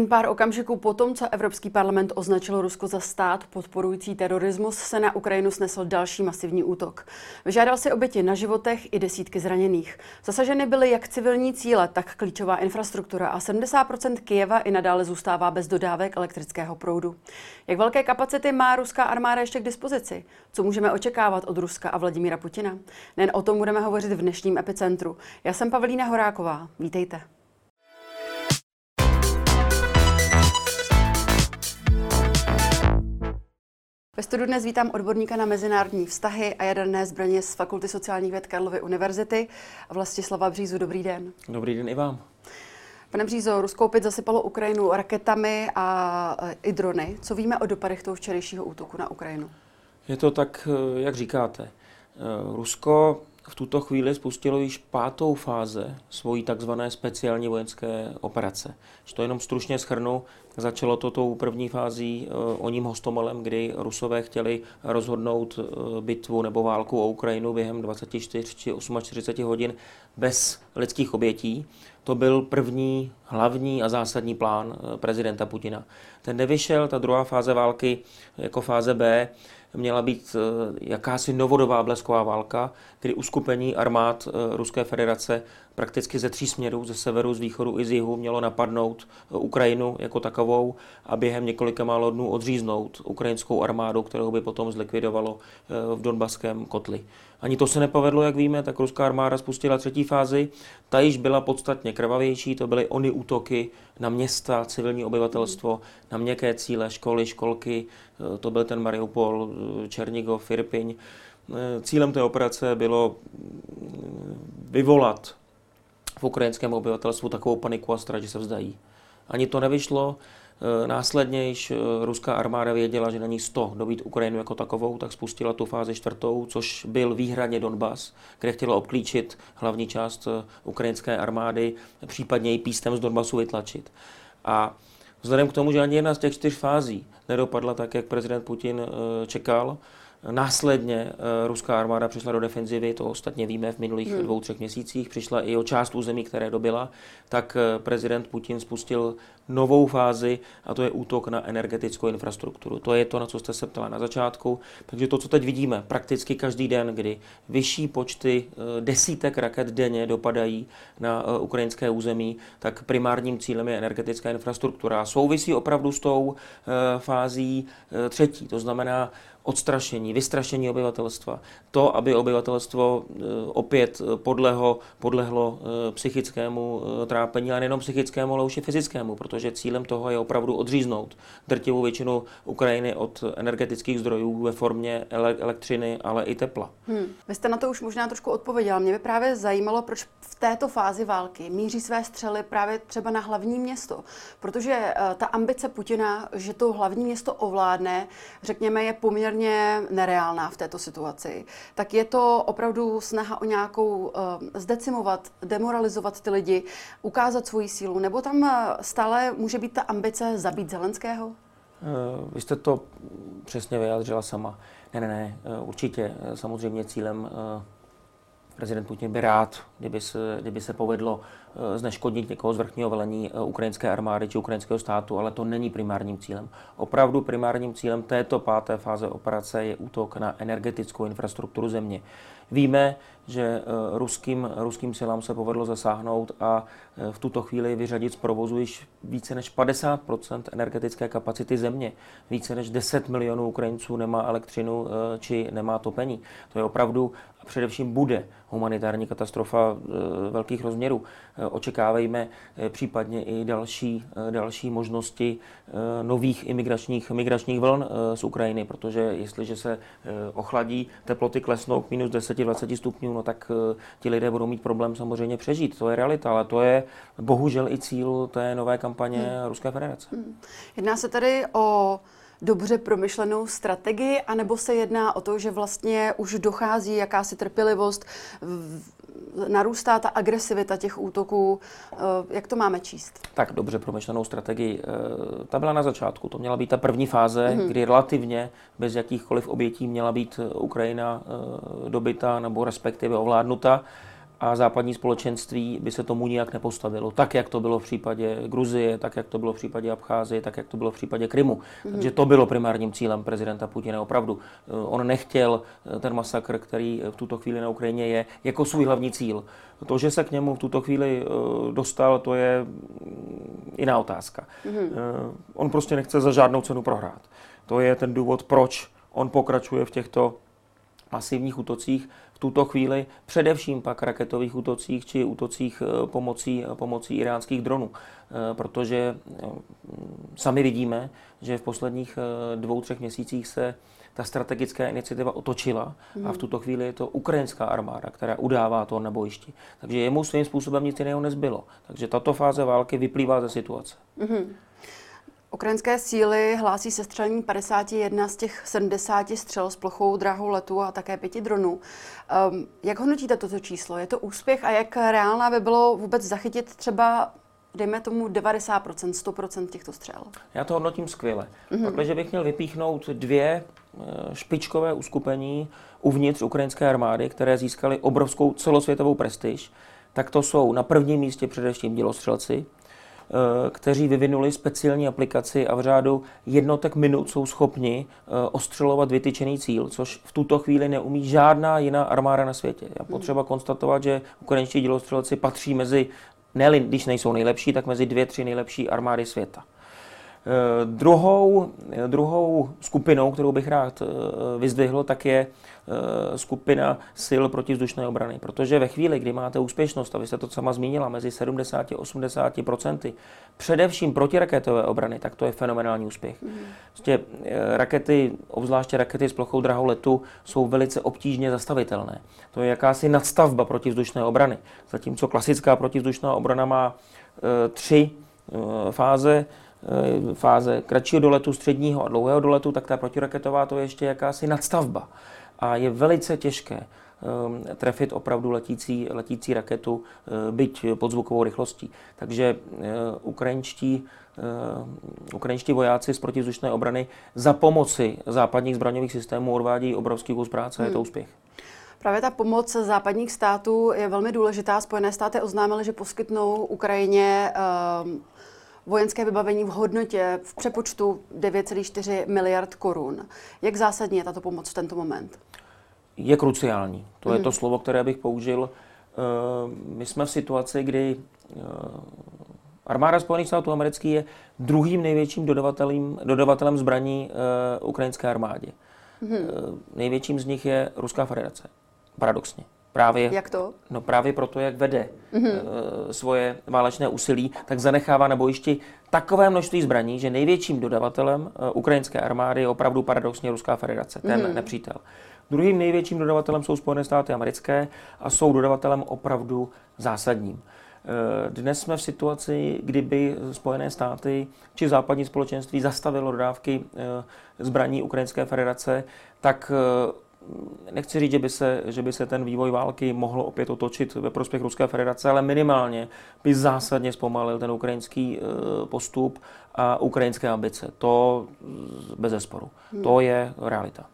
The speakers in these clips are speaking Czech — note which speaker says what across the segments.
Speaker 1: Jen pár okamžiků po tom, co Evropský parlament označil Rusko za stát podporující terorismus, se na Ukrajinu snesl další masivní útok. Vyžádal si oběti na životech i desítky zraněných. Zasaženy byly jak civilní cíle, tak klíčová infrastruktura a 70% Kijeva i nadále zůstává bez dodávek elektrického proudu. Jak velké kapacity má ruská armáda ještě k dispozici? Co můžeme očekávat od Ruska a Vladimíra Putina? Nen o tom budeme hovořit v dnešním epicentru. Já jsem Pavlína Horáková. Vítejte. Ve studiu dnes vítám odborníka na mezinárodní vztahy a jaderné zbraně z Fakulty sociálních věd Karlovy univerzity, Vlastislava Břízu. Dobrý den.
Speaker 2: Dobrý den i vám.
Speaker 1: Pane Břízo, Rusko opět zasypalo Ukrajinu raketami a e, i drony. Co víme o dopadech toho včerejšího útoku na Ukrajinu?
Speaker 2: Je to tak, e, jak říkáte. E, Rusko v tuto chvíli spustilo již pátou fáze svojí takzvané speciální vojenské operace. Když to jenom stručně schrnu, začalo to tou první fází o ním hostomolem, kdy Rusové chtěli rozhodnout bitvu nebo válku o Ukrajinu během 24 či 48 hodin bez lidských obětí. To byl první hlavní a zásadní plán prezidenta Putina. Ten nevyšel, ta druhá fáze války jako fáze B měla být eh, jakási novodobá blesková válka, kdy uskupení armád eh, Ruské federace prakticky ze tří směrů, ze severu, z východu i z jihu, mělo napadnout eh, Ukrajinu jako takovou a během několika málo dnů odříznout ukrajinskou armádu, kterou by potom zlikvidovalo v Donbaském kotli. Ani to se nepovedlo, jak víme, tak ruská armáda spustila třetí fázi. Ta již byla podstatně krvavější, to byly ony útoky na města, civilní obyvatelstvo, na měkké cíle, školy, školky, to byl ten Mariupol, Černigov, Irpiň. Cílem té operace bylo vyvolat v ukrajinském obyvatelstvu takovou paniku a strach, že se vzdají. Ani to nevyšlo. Následně již ruská armáda věděla, že není 100 dobít Ukrajinu jako takovou, tak spustila tu fázi čtvrtou, což byl výhradně Donbas, kde chtěla obklíčit hlavní část ukrajinské armády, případně i pístem z Donbasu vytlačit. A Vzhledem k tomu, že ani jedna z těch čtyř fází nedopadla tak, jak prezident Putin eh, čekal, Následně eh, ruská armáda přišla do defenzivy, to ostatně víme v minulých hmm. dvou, třech měsících, přišla i o část území, které dobila, tak eh, prezident Putin spustil novou fázi a to je útok na energetickou infrastrukturu. To je to, na co jste se ptala na začátku. Takže to, co teď vidíme, prakticky každý den, kdy vyšší počty eh, desítek raket denně dopadají na ukrajinské území, tak primárním cílem je energetická infrastruktura. Souvisí opravdu s tou fází třetí, to znamená odstrašení, vystrašení obyvatelstva. To, aby obyvatelstvo eh, opět eh, podlehlo, podlehlo eh, psychickému trápení, ale nejenom psychickému, ale už i fyzickému, protože cílem toho je opravdu odříznout drtivou většinu Ukrajiny od energetických zdrojů ve formě elektřiny, ale i tepla. Hmm.
Speaker 1: Vy jste na to už možná trošku odpověděla. Mě by právě zajímalo, proč v této fázi války míří své střely právě třeba na hlavní město. Protože ta ambice Putina, že to hlavní město ovládne, řekněme, je poměrně poměrně nereálná v této situaci, tak je to opravdu snaha o nějakou uh, zdecimovat, demoralizovat ty lidi, ukázat svoji sílu, nebo tam eh, stále může být ta ambice zabít Zelenského? Uh,
Speaker 2: vy jste to přesně vyjádřila sama. Ne, ne, ne, určitě samozřejmě cílem prezident Putin by rád, kdyby se, kdyby se povedlo Eh, zneškodnit někoho z vrchního velení eh, ukrajinské armády či ukrajinského státu, ale to není primárním cílem. Opravdu primárním cílem této páté fáze operace je útok na energetickou infrastrukturu země. Víme, že eh, ruským, ruským silám se povedlo zasáhnout a v tuto chvíli vyřadit z provozu již více než 50% energetické kapacity země. Více než 10 milionů Ukrajinců nemá elektřinu či nemá topení. To je opravdu a především bude humanitární katastrofa velkých rozměrů. Eh, očekávejme eh, případně i další, další možnosti nových imigračních, migračních vln z Ukrajiny, protože jestliže se ochladí, teploty klesnou k minus 10-20 stupňů, no tak ti lidé budou mít problém samozřejmě přežít. To je realita, ale to je bohužel i cíl té nové kampaně hmm. Ruské federace. Hmm.
Speaker 1: Jedná se tady o dobře promyšlenou strategii, anebo se jedná o to, že vlastně už dochází jakási trpělivost, narůstá ta agresivita těch útoků. Eh, jak to máme číst?
Speaker 2: Tak dobře promyšlenou strategii. Eh, ta byla na začátku. To měla být ta první fáze, mm-hmm. kdy relativně bez jakýchkoliv obětí měla být Ukrajina eh, dobyta nebo respektive ovládnuta. A západní společenství by se tomu nijak nepostavilo. Tak, jak to bylo v případě Gruzie, tak, jak to bylo v případě Abcházie, tak, jak to bylo v případě Krymu. Mm-hmm. Takže to bylo primárním cílem prezidenta Putina. Opravdu, eh, on nechtěl eh, ten masakr, který v tuto chvíli na Ukrajině je, jako svůj hlavní cíl. To, že se k němu v tuto chvíli eh, dostal, to je mm, jiná otázka. Mm-hmm. On prostě nechce za žádnou cenu prohrát. To je ten důvod, proč on pokračuje v těchto masivních útocích tuto chvíli, především pak raketových útocích či útocích eh, pomocí, pomocí iránských dronů. Eh, protože eh, sami vidíme, že v posledních dvou, třech měsících se ta strategická iniciativa otočila mm. a v mhm. tuto chvíli je to ukrajinská armáda, která udává to na bojišti. Takže jemu svým způsobem nic jiného nezbylo. Takže tato fáze války vyplývá ze situace. Mm.
Speaker 1: Ukrajinské síly hlásí sestřelení 51 z těch 70 střel s plochou drahou letu a také pěti dronů. Um, jak hodnotíte toto číslo? Je to úspěch a jak reálná by bylo vůbec zachytit třeba dejme tomu 90%, 100% těchto střel?
Speaker 2: Já to hodnotím skvěle. Mm-hmm. Protože bych měl vypíchnout dvě eh, špičkové uskupení uvnitř ukrajinské armády, které získaly obrovskou celosvětovou prestiž, tak to jsou na prvním místě především dělostřelci, kteří vyvinuli speciální aplikaci a v řádu jednotek minut jsou schopni eh, ostřelovat vytyčený cíl, což v tuto chvíli neumí žádná jiná armáda na světě. Já potřeba konstatovat, že ukrajinští dělostřelci patří mezi, ne když nejsou nejlepší, tak mezi dvě, tři nejlepší armády světa. Eh, druhou, druhou skupinou, kterou bych rád vyzdvihl, tak je Eh, skupina sil protivzdušné obrany. Protože ve chvíli, kdy máte úspěšnost, a vy jste to sama zmínila, mezi 70 a 80 procenty, především protiraketové obrany, tak to je fenomenální úspěch. Mm. Prostě eh, rakety, obzvláště rakety s plochou drahou letu, jsou velice obtížně zastavitelné. To je jakási nadstavba protivzdušné obrany. Zatímco klasická protivzdušná obrana má tři fáze, fáze kratšího doletu, středního a dlouhého doletu, tak ta protiraketová to je ještě jakási nadstavba a je velice těžké um, trefit opravdu letící, letící raketu, uh, byť pod zvukovou rychlostí. Takže uh, ukrajinští, ukrajinští vojáci z protivzdušné obrany za pomoci západních zbraňových systémů odvádějí obrovský kus práce, hmm. je to hmm. úspěch.
Speaker 1: Právě ta pomoc západních států je velmi důležitá. Spojené státy oznámily, že poskytnou Ukrajině uh, vojenské vybavení v hodnotě v přepočtu 9,4 miliard korun. Jak zásadní je tato pomoc v tento moment?
Speaker 2: Je kruciální. To mm. je to mhm. slovo, které bych použil. Eh, my jsme v situaci, kdy eh, Armáda Spojených států amerických je druhým největším dodavatelem, dodavatelem zbraní uh, ukrajinské armádě. Mm. Uh, největším z nich je Ruská federace. Paradoxně.
Speaker 1: Právě, jak to?
Speaker 2: No právě proto, jak vede mm-hmm. svoje válečné úsilí, tak zanechává na bojišti takové množství zbraní, že největším dodavatelem e, ukrajinské armády je opravdu paradoxně Ruská federace, ten mm-hmm. nepřítel. Druhým největším dodavatelem jsou Spojené státy americké a jsou dodavatelem opravdu zásadním. E, dnes jsme v situaci, kdyby Spojené státy či západní společenství zastavilo dodávky zbraní Ukrajinské federace, tak nechci říct, že by, se, že by se ten vývoj války mohl opět otočit ve prospěch Ruské federace, ale minimálně by zásadně zpomalil ten ukrajinský eh, postup a ukrajinské ambice. To bez zesporu. Hmm. To je realita.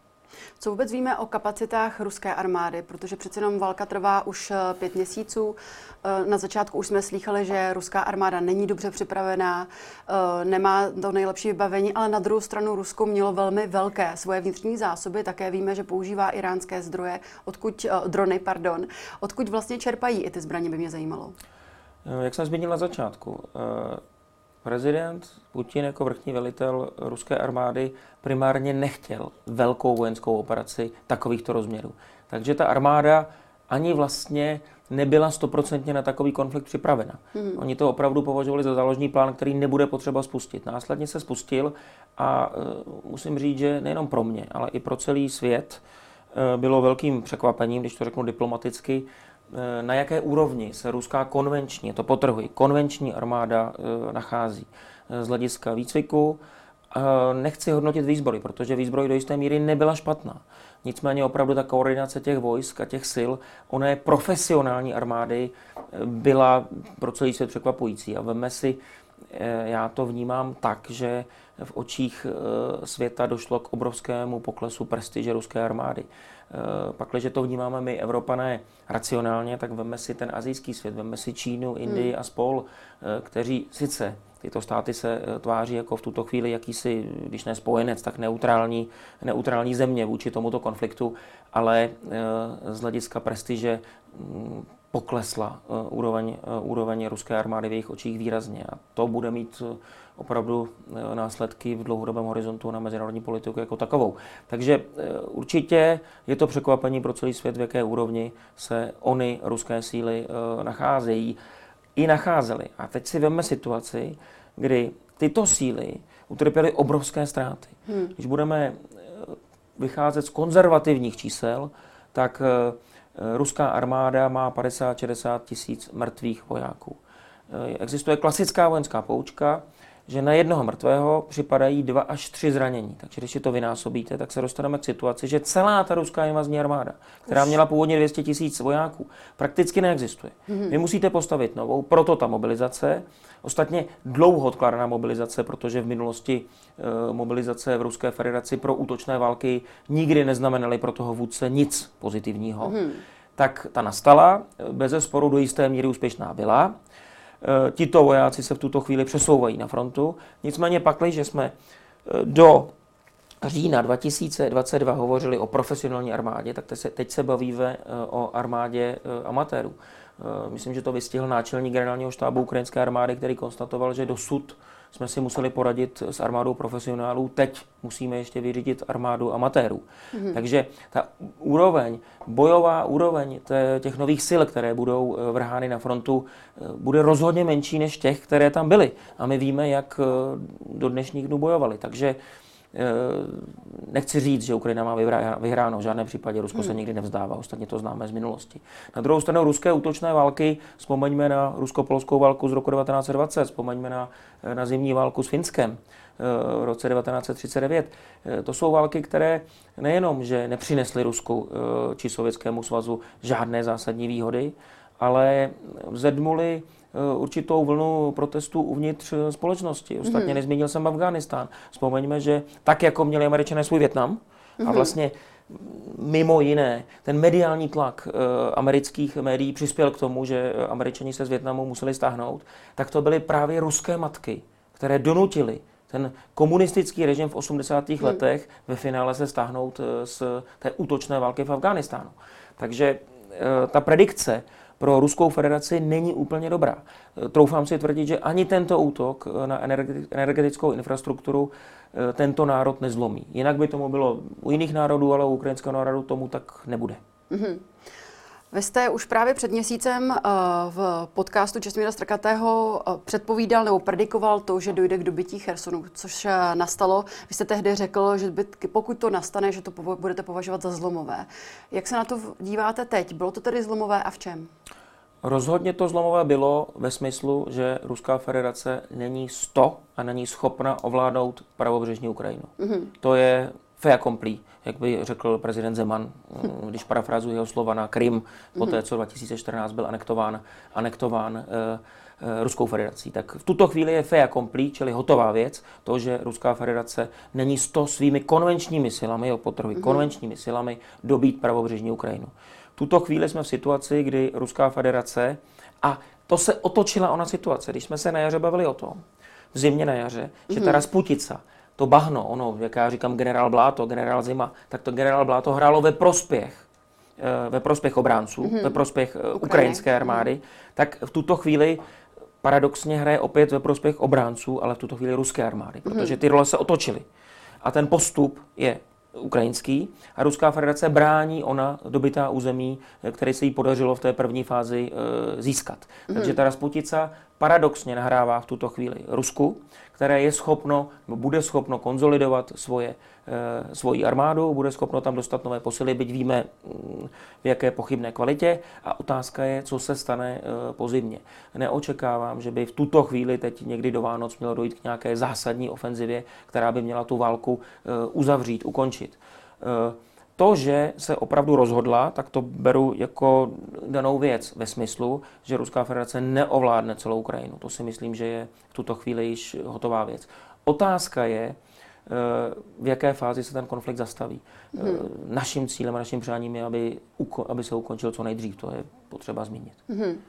Speaker 1: Co vůbec víme o kapacitách ruské armády? Protože přece jenom válka trvá už eh, pět měsíců. Eh, na začátku už jsme slýchali, že ruská armáda není dobře připravená, eh, nemá to nejlepší vybavení, ale na druhou stranu Rusko mělo velmi velké svoje vnitřní zásoby. Také víme, že používá iránské zdroje, odkud, drony, pardon. Odkud vlastně čerpají i ty zbraně, by mě zajímalo.
Speaker 2: Jak jsem zmínil na začátku, Prezident Putin jako vrchní velitel ruské armády primárně nechtěl velkou vojenskou operaci takovýchto rozměrů. Takže ta armáda ani vlastně nebyla stoprocentně na takový konflikt připravena. Hmm. Oni to opravdu považovali za záložní plán, který nebude potřeba spustit. Následně se spustil a uh, musím říct, že nejenom pro mě, ale i pro celý svět uh, bylo velkým překvapením, když to řeknu diplomaticky, Eh, na jaké úrovni se ruská konvenční, to potrhuji, konvenční armáda eh, nachází eh, z hlediska výcviku. Nechci hodnotit výzbroj, protože výzbroj do jisté míry nebyla špatná. Nicméně opravdu ta koordinace těch vojsk a těch sil, oné profesionální armády byla pro celý svět překvapující. A veme si, já to vnímám tak, že v očích světa došlo k obrovskému poklesu prestiže ruské armády. Pak, když to vnímáme my, Evropané, racionálně, tak veme si ten azijský svět, veme si Čínu, Indii hmm. a spol, kteří sice tyto státy se tváří jako v tuto chvíli jakýsi, když ne spojenec, tak neutrální, neutrální země vůči tomuto konfliktu, ale z hlediska prestiže mm, poklesla uh, úroveň, uh, úroveň ruské armády v jejich očích výrazně. A to bude mít uh, opravdu následky v dlouhodobém horizontu na mezinárodní politiku jako takovou. Takže určitě je to překvapení pro celý svět, v jaké úrovni se oni, ruské síly, nacházejí. I nacházely. A teď si veme situaci, kdy tyto síly utrpěly obrovské ztráty. Hmm. Když budeme vycházet z konzervativních čísel, tak Eh, ruská armáda má 50-60 tisíc mrtvých vojáků. Eh, existuje klasická vojenská poučka, že na jednoho mrtvého připadají dva až tři zranění. Takže když si to vynásobíte, tak se dostaneme k situaci, že celá ta ruská invazní armáda, která měla původně 200 tisíc vojáků, prakticky neexistuje. Mm-hmm. Vy musíte postavit novou, proto ta mobilizace. Ostatně dlouho odkládaná mobilizace, protože v minulosti e, mobilizace v Ruské federaci pro útočné války nikdy neznamenaly pro toho vůdce nic pozitivního. Mm-hmm. Tak ta nastala, bez sporu do jisté míry úspěšná byla. Eh, tito vojáci se v tuto chvíli přesouvají na frontu. Nicméně pakli, že jsme eh, do října 2022 hovořili o profesionální armádě, tak teď se, teď se bavíme eh, o armádě amatérů. Myslím, že to vystihl náčelník generálního štábu ukrajinské armády, který konstatoval, že dosud jsme si museli poradit s armádou profesionálů, teď musíme ještě vyřídit armádu amatérů. Mm-hmm. Takže ta úroveň, bojová úroveň těch nových sil, které budou eh, vrhány na frontu, eh, bude rozhodně menší než těch, které tam byly. A my víme, jak eh, do dnešních dnů bojovali. Takže nechci říct, že Ukrajina má vyhráno, v žádném případě Rusko hmm. se nikdy nevzdává, ostatně to známe z minulosti. Na druhou stranu ruské útočné války, vzpomeňme na rusko-polskou válku z roku 1920, vzpomeňme na, eh, na zimní válku s Finskem eh, v roce 1939. To jsou války, které nejenom, že nepřinesly Rusku či Sovětskému svazu žádné zásadní výhody, ale zedmuli Eh, určitou vlnu protestů uvnitř eh, společnosti. Ostatně mm-hmm. nezmínil jsem Afghánistán. Vzpomeňme, že tak, jako měli američané svůj Větnam, mm-hmm. a mhm. vlastně mimo jiné, ten mediální tlak e, amerických médií přispěl k tomu, že američani se z Větnamu museli stáhnout, tak to byly právě ruské matky, které donutily ten komunistický režim v 80. Hmm. letech ve finále se stáhnout z té útočné války v Afghánistánu. Takže ta predikce pro Ruskou federaci není úplně dobrá. Troufám si tvrdit, že ani tento útok na energetickou infrastrukturu eh, tento národ nezlomí. Jinak by tomu bylo u jiných národů, ale u ukrajinského národu tomu tak nebude. Mm-hmm.
Speaker 1: Vy jste už právě před měsícem uh, v podcastu Česmíra Strkatého uh, předpovídal nebo predikoval to, že dojde k dobytí Chersonu, což uh, nastalo. Vy jste tehdy řekl, že pokud to nastane, že to budete považovat za zlomové. Jak se na to díváte teď? Bylo to tedy zlomové a v čem?
Speaker 2: Rozhodně to zlomové bylo ve smyslu, že Ruská federace není 100 a není schopna ovládnout pravobřežní Ukrajinu. Mm-hmm. To je fait accompli, jak by řekl prezident Zeman, mm, když parafrazuji jeho slova na Krym, po té, co 2014 byl anektován, anektován eh, eh, Ruskou federací. Tak v tuto chvíli je fait accompli, čili hotová věc, to, že Ruská federace není to svými konvenčními silami, jo, potrhuji, mm-hmm. konvenčními silami dobít pravobřežní Ukrajinu. V tuto chvíli jsme v situaci, kdy Ruská federace, a to se otočila ona situace, když jsme se na jaře bavili o tom, v zimě na jaře, že ta mhm. Rasputica to bahno, ono, jak já říkám generál Bláto, generál Zima, tak to generál Bláto hrálo ve prospěch eh, ve prospěch obránců, mm-hmm. ve prospěch eh, ukrajinské armády, mm-hmm. tak v tuto chvíli paradoxně hraje opět ve prospěch obránců, ale v tuto chvíli ruské armády, mhm. protože ty role se otočily. A ten postup je ukrajinský a Ruská federace brání ona dobytá území, které se jí podařilo v té první fázi e, získat. Mm. Takže ta Rasputica paradoxně nahrává v tuto chvíli Rusku, které je schopno, bude schopno konzolidovat svoje, e, svoji armádu, bude schopno tam dostat nové posily, byť víme mm, v jaké pochybné kvalitě. A otázka je, co se stane e, po zimě. Neočekávám, že by v tuto chvíli teď někdy do Vánoc mělo dojít k nějaké zásadní ofenzivě, která by měla tu válku e, uzavřít, ukončit. To, že se opravdu rozhodla, tak to beru jako danou věc ve smyslu, že Ruská federace neovládne celou Ukrajinu. To si myslím, že je v tuto chvíli již hotová věc. Otázka je, v jaké fázi se ten konflikt zastaví. Hmm. Naším cílem a naším přáním je, aby, aby se ukončil co nejdřív. To je potřeba zmínit. Hmm.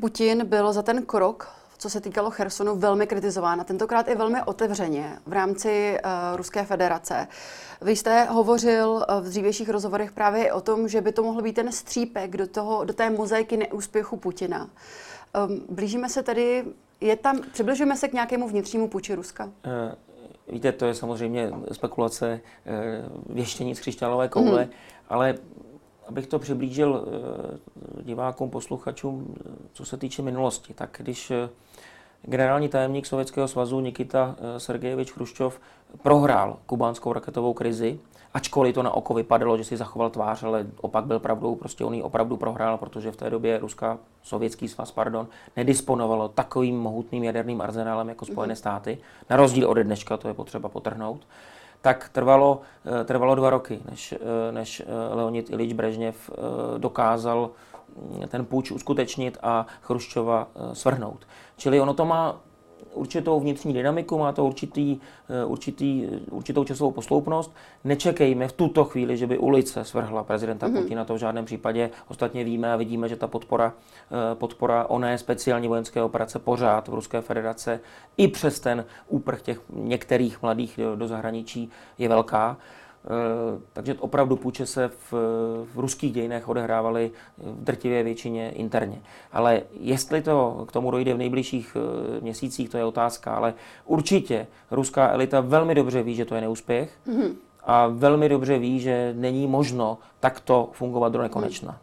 Speaker 1: Putin byl za ten krok, co se týkalo Chersonu, velmi kritizován a tentokrát i velmi otevřeně v rámci uh, Ruské federace. Vy jste hovořil v dřívějších rozhovorech právě o tom, že by to mohl být ten střípek do, toho, do té mozaiky neúspěchu Putina. Um, blížíme se tedy je tam, přibližujeme se k nějakému vnitřnímu puči Ruska? Eh,
Speaker 2: víte, to je samozřejmě spekulace, věštění z křišťálové koule, mm. ale abych to přiblížil eh, divákům, posluchačům, co se týče minulosti, tak když generální tajemník Sovětského svazu Nikita Sergejevič Chruščov prohrál kubánskou raketovou krizi, ačkoliv to na oko vypadalo, že si zachoval tvář, ale opak byl pravdou, prostě on ji opravdu prohrál, protože v té době Ruská, sovětský svaz, pardon, nedisponovalo takovým mohutným jaderným arzenálem jako Spojené mm-hmm. státy, na rozdíl od dneška, to je potřeba potrhnout, tak trvalo, eh, trvalo dva roky, než, eh, než eh, Leonid Ilič Brežněv dokázal mm, ten půjč uskutečnit a Chruščova svrhnout. Čili ono to má určitou vnitřní dynamiku, má to určitý, eh, určitý, určitou časovou posloupnost. Nečekejme v tuto chvíli, že by ulice svrhla prezidenta mm-hmm. Putina, to v žádném případě. Ostatně víme a vidíme, že ta podpora, eh, podpora oné speciální vojenské operace pořád v Ruské federace i přes ten úprch těch některých mladých do, do zahraničí je velká. Eh, takže opravdu půjče se v, v ruských dějinách odehrávaly v drtivé většině interně. Ale jestli to k tomu dojde v nejbližších eh, měsících, to je otázka. Ale určitě ruská elita velmi dobře ví, že to je neúspěch mm-hmm. a velmi dobře ví, že není možno takto fungovat do nekonečna.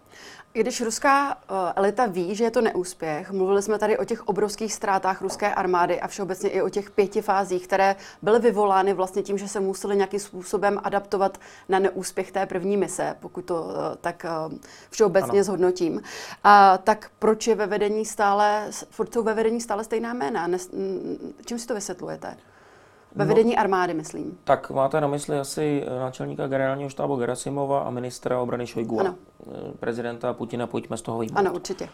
Speaker 1: I když ruská uh, elita ví, že je to neúspěch, mluvili jsme tady o těch obrovských ztrátách ruské armády a všeobecně i o těch pěti fázích, které byly vyvolány vlastně tím, že se museli nějakým způsobem adaptovat na neúspěch té první mise, pokud to uh, tak uh, všeobecně ano. zhodnotím. A tak proč je ve vedení stále, furt jsou ve vedení stále stejná jména? Čím si to vysvětlujete? Ve no, vedení armády, myslím.
Speaker 2: Tak máte na mysli asi eh, náčelníka generálního štábu Gerasimova a ministra obrany Šojgu. Ano. Eh, prezidenta Putina pojďme z toho výjmout.
Speaker 1: Ano, určitě.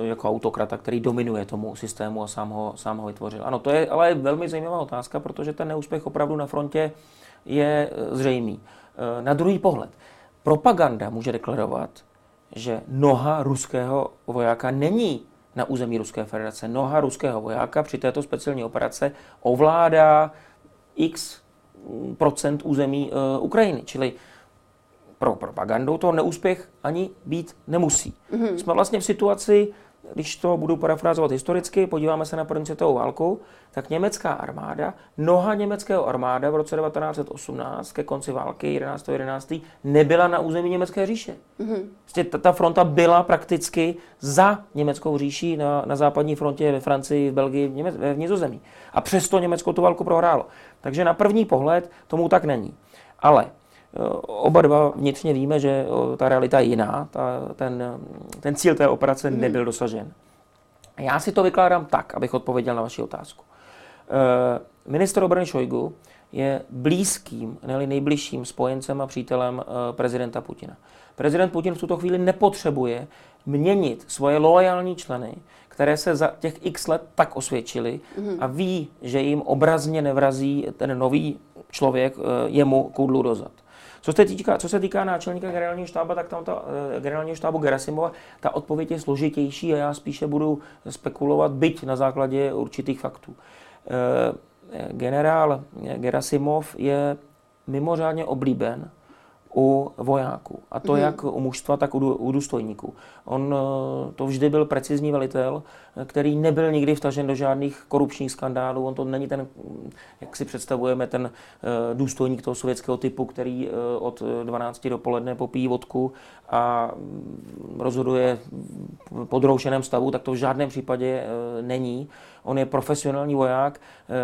Speaker 2: E, jako autokrata, který dominuje tomu systému a sám ho, sám ho vytvořil. Ano, to je ale velmi zajímavá otázka, protože ten neúspěch opravdu na frontě je zřejmý. E, na druhý pohled, propaganda může deklarovat, že noha ruského vojáka není na území Ruské federace. Noha ruského vojáka při této speciální operace ovládá x procent území uh, Ukrajiny. Čili pro propagandu to neúspěch ani být nemusí. Mm-hmm. Jsme vlastně v situaci, když to budu parafrázovat historicky, podíváme se na první světovou válku, tak německá armáda, noha německého armáda v roce 1918 ke konci války 11. 11. nebyla na území německé říše. Mm-hmm. Ta, ta fronta byla prakticky za německou říší na, na západní frontě ve Francii, v Belgii, v, Němec, v Nizozemí. A přesto Německo tu válku prohrálo. Takže na první pohled tomu tak není. Ale oba dva vnitřně víme, že eh, ta realita je jiná, ta, ten, ten cíl té operace mm. nebyl dosažen. Já si to vykládám tak, abych odpověděl na vaši otázku. Eh, minister obrany Šojgu je blízkým, ne nejbližším spojencem a přítelem prezidenta Putina. Prezident Putin v tuto chvíli nepotřebuje měnit svoje loajální členy, které se za těch x let tak osvědčili mm-hmm. a ví, že jim obrazně nevrazí ten nový člověk eh, jemu koudlu dozad. Co se týká, co se týká náčelníka generálního štába, tak tam ta eh, generálního štábu Gerasimova, ta odpověď je složitější a já spíše budu spekulovat, byť na základě určitých faktů. Eh, generál Gerasimov je mimořádně oblíben u vojáků. A to mm. jak u mužstva, tak u, u důstojníků. On eh, to vždy byl precizní velitel, který nebyl nikdy vtažen do žádných korupčních skandálů. On to není ten, jak si představujeme, ten eh, důstojník toho sovětského typu, který eh, od 12 dopoledne popíjí vodku a mm, rozhoduje v podroušeném stavu, tak to v žádném případě není. On je profesionální voják,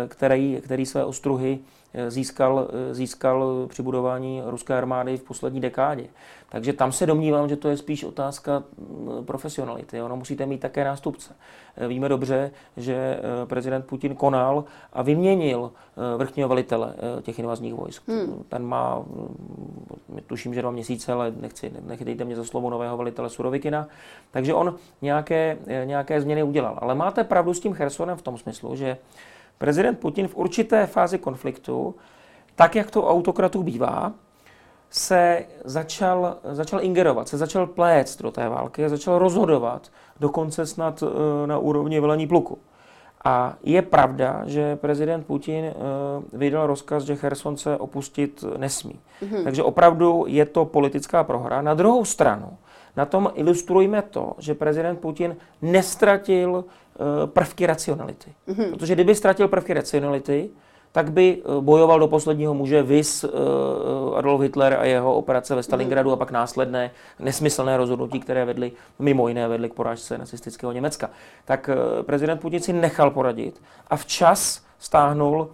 Speaker 2: který, který své ostruhy získal, získal při budování ruské armády v poslední dekádě. Takže tam se domnívám, že to je spíš otázka mm, profesionality. Ono musíte mít také nástupce. Eh, víme dobře, že eh, prezident Putin konal a vyměnil eh, vrchního velitele těch invazních vojsk. Hmm. Ten má, mm, tuším, že dva měsíce, ale nechci, nechytejte mě za slovo nového velitele Surovikina. Takže on nějaké, nějaké změny udělal. Ale máte pravdu s tím Chersonem v tom smyslu, že prezident Putin v určité fázi konfliktu, tak jak to autokratů bývá, se začal, začal ingerovat, se začal plést do té války a začal rozhodovat, dokonce snad eh, na úrovni velení pluku. A je pravda, že prezident Putin uh, vydal rozkaz, že Cherson se opustit nesmí. Mm-hmm. Takže opravdu je to politická prohra. Na druhou stranu, na tom ilustrujme to, že prezident Putin nestratil prvky racionality. Mm-hmm. Protože kdyby ztratil prvky racionality, tak by eh, bojoval do posledního muže vis uh, Adolf Hitler a jeho operace ve Stalingradu a pak následné nesmyslné rozhodnutí, které vedly, mimo jiné vedly k porážce nacistického Německa. Tak prezident Putin si nechal poradit a včas stáhnul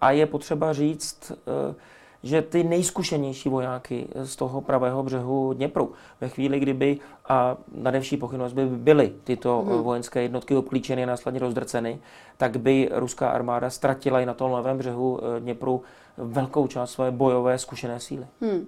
Speaker 2: a je potřeba říct, že ty nejzkušenější vojáky z toho pravého břehu Dněpru, ve chvíli, kdyby, a nadevší pochybnost by byly tyto hmm. vojenské jednotky obklíčeny a následně rozdrceny, tak by ruská armáda ztratila i na tom levém břehu eh, Dněpru velkou část své bojové zkušené síly. Hmm.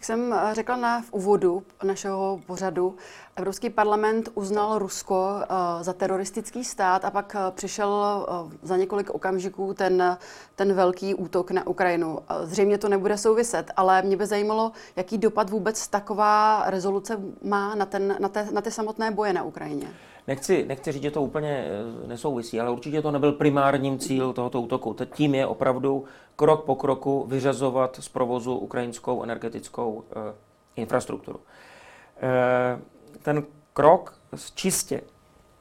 Speaker 1: Jak jsem eh, řekla na v úvodu našeho pořadu, Evropský parlament uznal Rusko uh, za teroristický stát a pak uh, přišel za několik okamžiků ten, ten velký útok na Ukrajinu. Zřejmě to nebude souviset, ale mě by zajímalo, jaký dopad vůbec taková rezoluce má na, ten, na, te, na ty samotné boje na Ukrajině.
Speaker 2: Nechci, nechci říct, že to úplně nesouvisí, ale určitě to nebyl primárním cíl tohoto útoku. Tím je opravdu krok po kroku vyřazovat z provozu ukrajinskou energetickou eh, infrastrukturu. Eh, ten krok čistě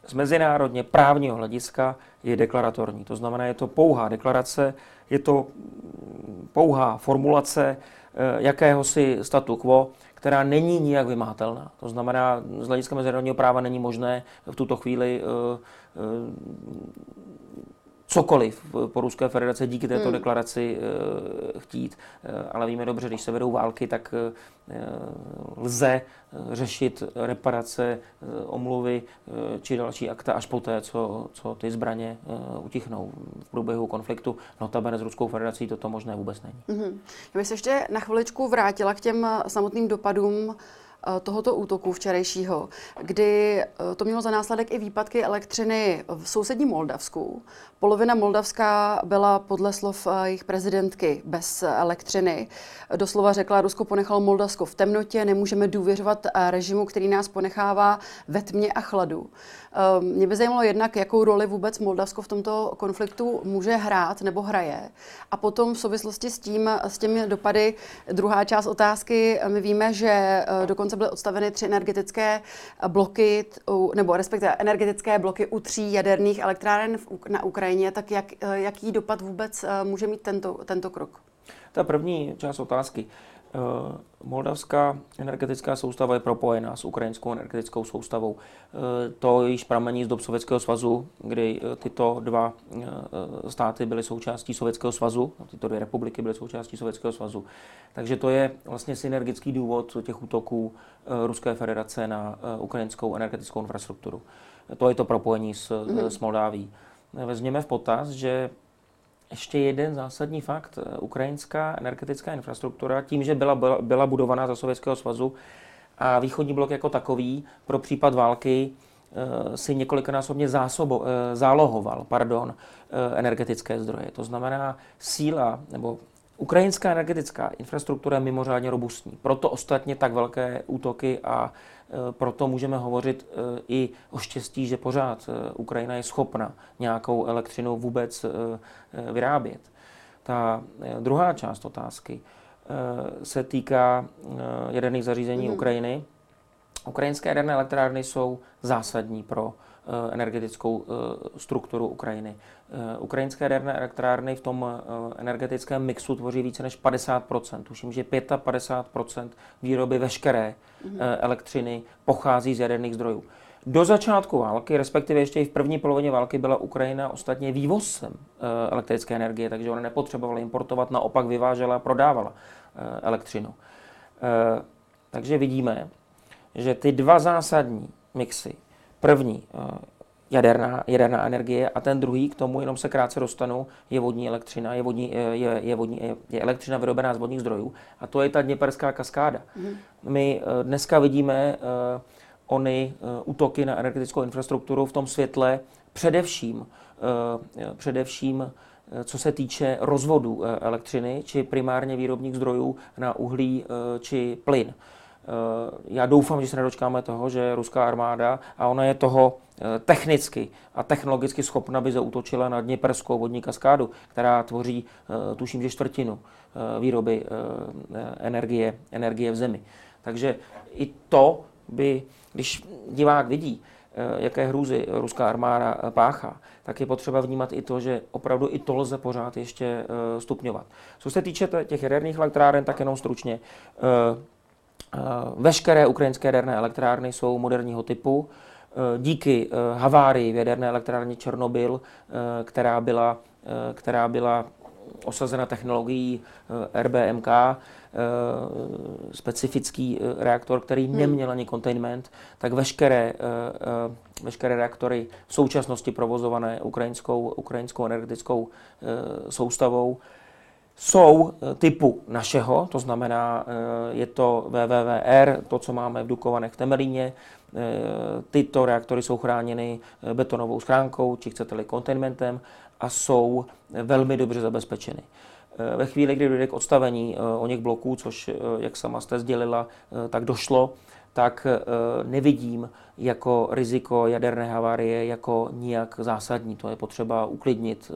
Speaker 2: z mezinárodně právního hlediska je deklaratorní. To znamená, je to pouhá deklarace, je to mm, pouhá formulace eh, jakéhosi statu quo, která není nijak vymátelná. To znamená, z hlediska mezinárodního práva není možné v tuto chvíli cokoliv po Ruské federaci díky této hmm. deklaraci uh, chtít. Uh, ale víme dobře, když se vedou války, tak lze řešit reparace, omluvy či další akta až poté, co, co ty zbraně utichnou v průběhu konfliktu. Notabene s Ruskou federací toto možné vůbec není.
Speaker 1: Hmm. Já bych se ještě na chviličku vrátila k těm samotným dopadům Eh, tohoto útoku včerejšího, kdy eh, to mělo za následek i výpadky elektřiny v sousedním Moldavsku. Polovina Moldavska byla podle slov eh, jejich prezidentky bez elektřiny. Doslova řekla, Rusko ponechalo Moldavsko v temnotě, nemůžeme důvěřovat režimu, který nás ponechává ve tmě a chladu. Mě by zajímalo jednak, jakou roli vůbec Moldavsko v tomto konfliktu může hrát nebo hraje. A potom v souvislosti s tím, s těmi dopady, druhá část otázky, my víme, že dokonce byly odstaveny tři energetické bloky, nebo respektive energetické bloky u tří jaderných elektráren na Ukrajině, tak jak, jaký dopad vůbec eh, může mít tento, tento krok?
Speaker 2: Ta první část otázky. Eh, moldavská energetická soustava je propojená s ukrajinskou energetickou soustavou. Eh, to již pramení z dob Sovětského svazu, kdy eh, tyto dva státy byly součástí Sovětského svazu, tyto dvě republiky byly součástí Sovětského svazu. Takže to je vlastně synergický důvod těch útoků Ruské federace na ukrajinskou energetickou infrastrukturu. To je to propojení s, mm-hmm. s Moldáví. Vezměme v potaz, že ještě jeden zásadní fakt. Ukrajinská energetická infrastruktura, tím, že byla, byla, budovaná za Sovětského svazu a východní blok jako takový pro případ války eh, si několikanásobně zásobo, eh, zálohoval pardon, eh, energetické zdroje. To znamená síla nebo Ukrajinská energetická infrastruktura je mimořádně robustní. Proto ostatně tak velké útoky a e, proto můžeme hovořit e, i o štěstí, že pořád e, Ukrajina je schopna nějakou elektřinu vůbec vyrábět. Ta druhá část otázky se týká jaderných zařízení mm. Ukrajiny. Ukrajinské jaderné elektrárny jsou zásadní pro energetickou eh, strukturu Ukrajiny. Eh, ukrajinské jaderné elektrárny v tom energetickém mixu tvoří více než 50% Tuším, že 55% výroby veškeré mhm. elektřiny pochází z jaderných zdrojů. Do začátku války, respektive ještě i v první polovině války, byla Ukrajina ostatně vývozcem elektrické energie, takže ona nepotřebovala importovat, naopak vyvážela a prodávala elektřinu. Takže vidíme, že ty dva zásadní mixy První eh, jaderná, jaderná energie a ten druhý, k tomu jenom se krátce dostanu, je vodní elektřina, je, vodní, eh, je, je, vodní, je, je elektřina vyrobená z vodních zdrojů a to je ta Dněperská kaskáda. Mm. My eh, dneska vidíme uh, ony uh, útoky na energetickou infrastrukturu v tom světle především především co se týče rozvodu elektřiny, či primárně výrobních zdrojů na uhlí či plyn. Já doufám, že se nedočkáme toho, že ruská armáda, a ona je toho technicky a technologicky schopna, by zautočila na Dněperskou vodní kaskádu, která tvoří, tuším, že čtvrtinu výroby energie, energie v zemi. Takže i to by, když divák vidí, eh, jaké hrůzy ruská armáda eh, páchá, tak je potřeba vnímat i to, že opravdu i to lze pořád ještě eh, stupňovat. Co se týče těch jaderných elektráren, tak jenom stručně. Veškeré ukrajinské jaderné elektrárny jsou moderního typu. Díky havárii v jaderné elektrárně Černobyl, která byla, která byla osazena technologií RBMK, Eh, specifický eh, reaktor, který hmm. neměl ani containment, tak veškeré, eh, veškeré reaktory v současnosti provozované ukrajinskou, ukrajinskou energetickou soustavou jsou typu našeho, to znamená, je to VVVR, to, co máme v Dukovanech v Temelíně. Tyto reaktory jsou chráněny betonovou schránkou, či chcete-li containmentem a jsou velmi dobře zabezpečeny. Eh, ve chvíli, kdy dojde k odstavení eh, o něch bloků, což, eh, jak sama jste sdělila, tak došlo, tak nevidím jako riziko jaderné havárie jako nijak zásadní. To je potřeba uklidnit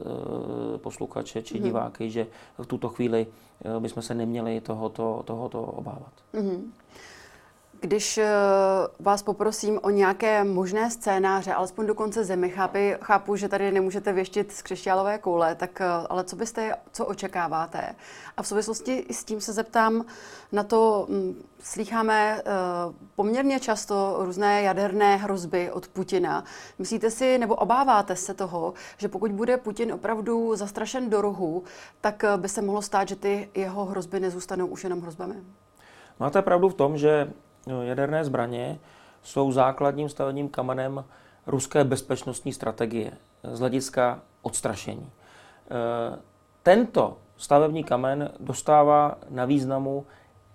Speaker 2: posluchače či mhm. diváky, že v tuto chvíli bychom se neměli tohoto, tohoto obávat. Mm-hmm.
Speaker 1: Když eh, vás poprosím o nějaké možné scénáře, alespoň do konce zemi, chápu, chápu, že tady nemůžete věštit z křišťálové koule, tak eh, ale co byste, co očekáváte? A v souvislosti s tím se zeptám na to, hm, slýcháme uh, poměrně často různé jaderné hrozby od Putina. Myslíte si, nebo obáváte se toho, že pokud bude Putin opravdu zastrašen do rohu, tak by se mohlo stát, že ty jeho hrozby nezůstanou už jenom hrozbami?
Speaker 2: Máte pravdu v tom, že jaderné zbraně jsou základním stavebním kamenem ruské bezpečnostní strategie z hlediska odstrašení. E, tento stavební kamen dostává na významu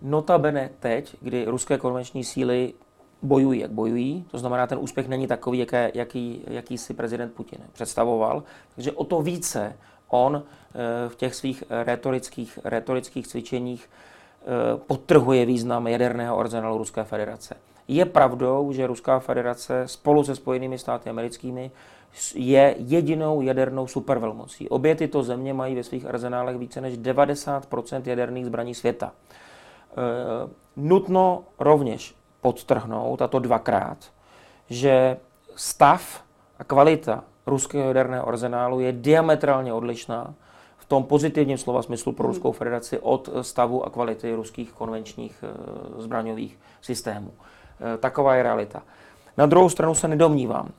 Speaker 2: notabene teď, kdy ruské konvenční síly bojují, jak bojují. To znamená, ten úspěch není takový, jaké, jaký, jaký si prezident Putin představoval. Takže o to více on e, v těch svých retorických, retorických cvičeních Eh, podtrhuje význam jaderného arzenálu Ruské federace. Je pravdou, že Ruská federace spolu se Spojenými státy americkými je jedinou jadernou supervelmocí. Obě tyto země mají ve svých arzenálech více než 90 jaderných zbraní světa. E, nutno rovněž podtrhnout, a to dvakrát, že stav a kvalita ruského jaderného arzenálu je diametrálně odlišná tom pozitivním slova smyslu pro hmm. Ruskou federaci od stavu a kvality ruských konvenčních eh, zbraňových systémů. Eh, taková je realita. Na druhou stranu se nedomnívám,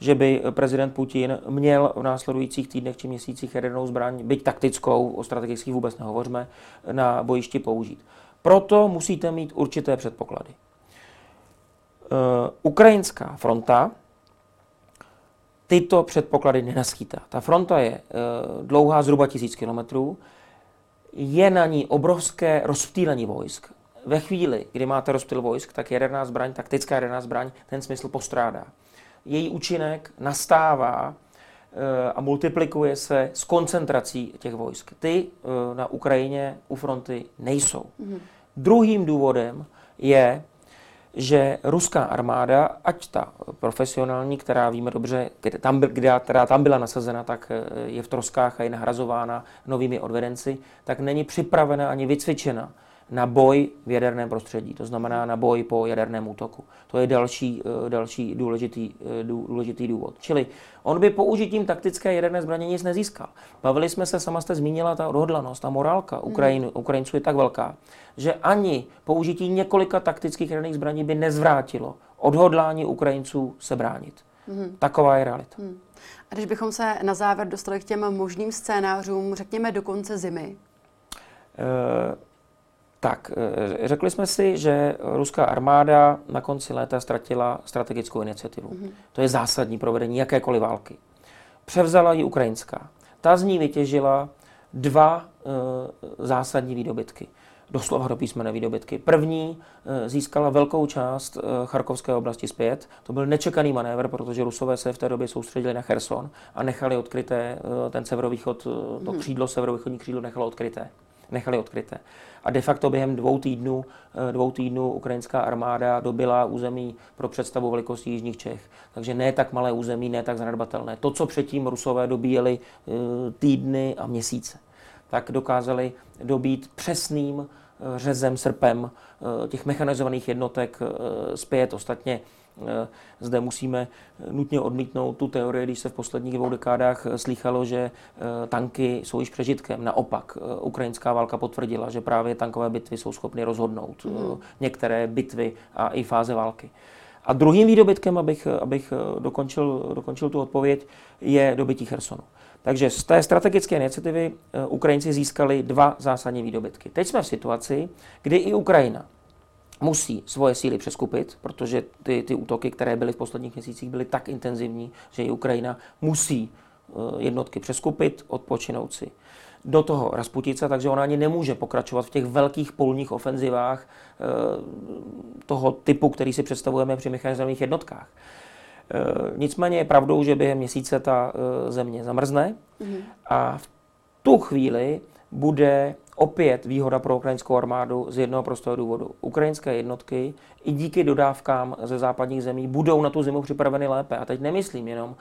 Speaker 2: že by prezident Putin měl v následujících týdnech či měsících jadernou zbraň, byť taktickou, o strategických vůbec nehovořme, na bojišti použít. Proto musíte mít určité předpoklady. Ukrajinská fronta tyto předpoklady nenaskýtá. Ta fronta je e, dlouhá zhruba tisíc kilometrů, je na ní obrovské rozptýlení vojsk. Ve chvíli, kdy máte rozptýl vojsk, tak jaderná zbraň, taktická jaderná zbraň, ten smysl postrádá. Její účinek nastává e, a multiplikuje se s koncentrací těch vojsk. Ty e, na Ukrajině u fronty nejsou. Mm-hmm. Druhým důvodem je že ruská armáda, ať ta profesionální, která víme dobře, kde tam, kde, která tam byla nasazena, tak eh, je v troskách a je nahrazována novými odvedenci, tak není připravena ani vycvičena na boj v jaderném prostředí, to znamená na boj po jaderném útoku. To je další, eh, další důležitý, eh, důležitý důvod. Čili on by použitím taktické jaderné zbraně nic nezískal. Bavili jsme se, sama jste zmínila, ta odhodlanost, ta morálka hmm. Ukrajin, Ukrajinců je tak velká, že ani použití několika taktických jaderných zbraní by nezvrátilo odhodlání Ukrajinců se bránit. Hmm. Taková je realita. Hmm.
Speaker 1: A když bychom se na závěr dostali k těm možným scénářům, řekněme do konce zimy?
Speaker 2: E- tak, eh, řekli jsme si, že ruská armáda na konci léta ztratila strategickou iniciativu. Mm-hmm. To je zásadní provedení jakékoliv války. Převzala ji ukrajinská. Ta z ní vytěžila dva e, zásadní výdobytky. doslova do písmene výdobytky. První eh, získala velkou část eh, Charkovské oblasti zpět. To byl nečekaný manévr, protože Rusové se v té době soustředili na Cherson a nechali odkryté ten severovýchod, to hmm. křídlo, severovýchodní křídlo nechalo odkryté nechali odkryté. A de facto během dvou týdnů, dvou týdnů ukrajinská armáda dobila území pro představu velikosti Jižních Čech. Takže ne tak malé území, ne tak zanedbatelné. To, co předtím Rusové dobíjeli týdny a měsíce tak dokázali dobít přesným eh, řezem, srpem eh, těch mechanizovaných jednotek eh, zpět. Ostatně zde musíme nutně odmítnout tu teorii, když se v posledních dvou dekádách slýchalo, že tanky jsou již přežitkem. Naopak, ukrajinská válka potvrdila, že právě tankové bitvy jsou schopny rozhodnout mm. některé bitvy a i fáze války. A druhým výdobytkem, abych, abych dokončil, dokončil tu odpověď, je dobytí Chersonu. Takže z té strategické iniciativy eh, Ukrajinci získali dva zásadní výdobytky. Teď jsme v situaci, kdy i Ukrajina musí svoje síly přeskupit, protože ty, ty útoky, které byly v posledních měsících, byly tak intenzivní, že i Ukrajina musí eh, jednotky přeskupit, odpočinout si. Do toho Rasputice, takže ona ani nemůže pokračovat v těch velkých polních ofenzivách eh, toho typu, který si představujeme při mechanizovaných jednotkách. Eh, nicméně je pravdou, že během měsíce ta země zamrzne mm-hmm. a v tu chvíli bude opět výhoda pro ukrajinskou armádu z jednoho prostého důvodu. Ukrajinské jednotky i díky dodávkám ze západních zemí budou na tu zimu připraveny lépe. A teď nemyslím jenom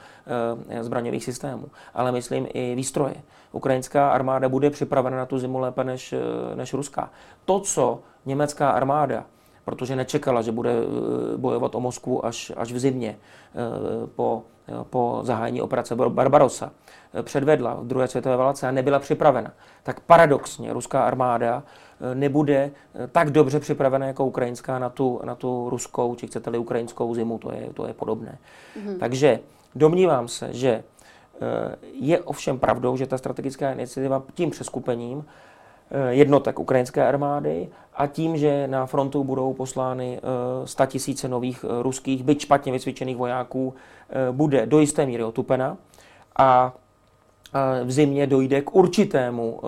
Speaker 2: e, zbraňových systémů, ale myslím i výstroje. Ukrajinská armáda bude připravena na tu zimu lépe než, než ruská. To, co německá armáda protože nečekala, že bude eh, bojovat o Moskvu až, až v zimě eh, po, po zahájení operace Barbarossa. Eh, předvedla v druhé světové válce a nebyla připravena. Tak paradoxně ruská armáda nebude tak dobře připravena jako ukrajinská na tu, na tu ruskou, či chcete-li ukrajinskou zimu, to je, to je podobné. Mm-hmm. Takže domnívám se, že je ovšem pravdou, že ta strategická iniciativa tím přeskupením Eh, jednotek ukrajinské armády a tím, že na frontu budou poslány 100 eh, tisíce nových eh, ruských, byť špatně vycvičených vojáků, bude do jisté míry otupena. A v zimě dojde k určitému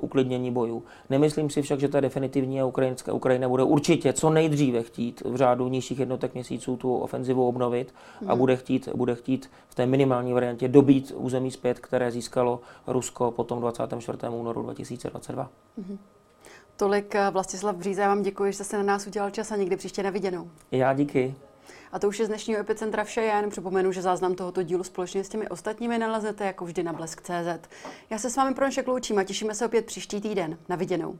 Speaker 2: uklidnění bojů. Nemyslím si však, že to je definitivní a Ukrajinská Ukrajina bude určitě co nejdříve chtít v řádu nižších jednotek měsíců tu ofenzivu obnovit a mhm. bude chtít, bude chtít v té minimální variantě dobít území zpět, které získalo Rusko potom 24. únoru 2022. Mm-hmm.
Speaker 1: Tolik Vlastislav Bříza, já vám děkuji, že jste se na nás udělal čas a někdy příště na viděnou.
Speaker 2: Já díky.
Speaker 1: A to už je z dnešního Epicentra vše. Já jen připomenu, že záznam tohoto dílu společně s těmi ostatními naleznete jako vždy na blesk.cz. Já se s vámi pro naše loučím a těšíme se opět příští týden. Na viděnou.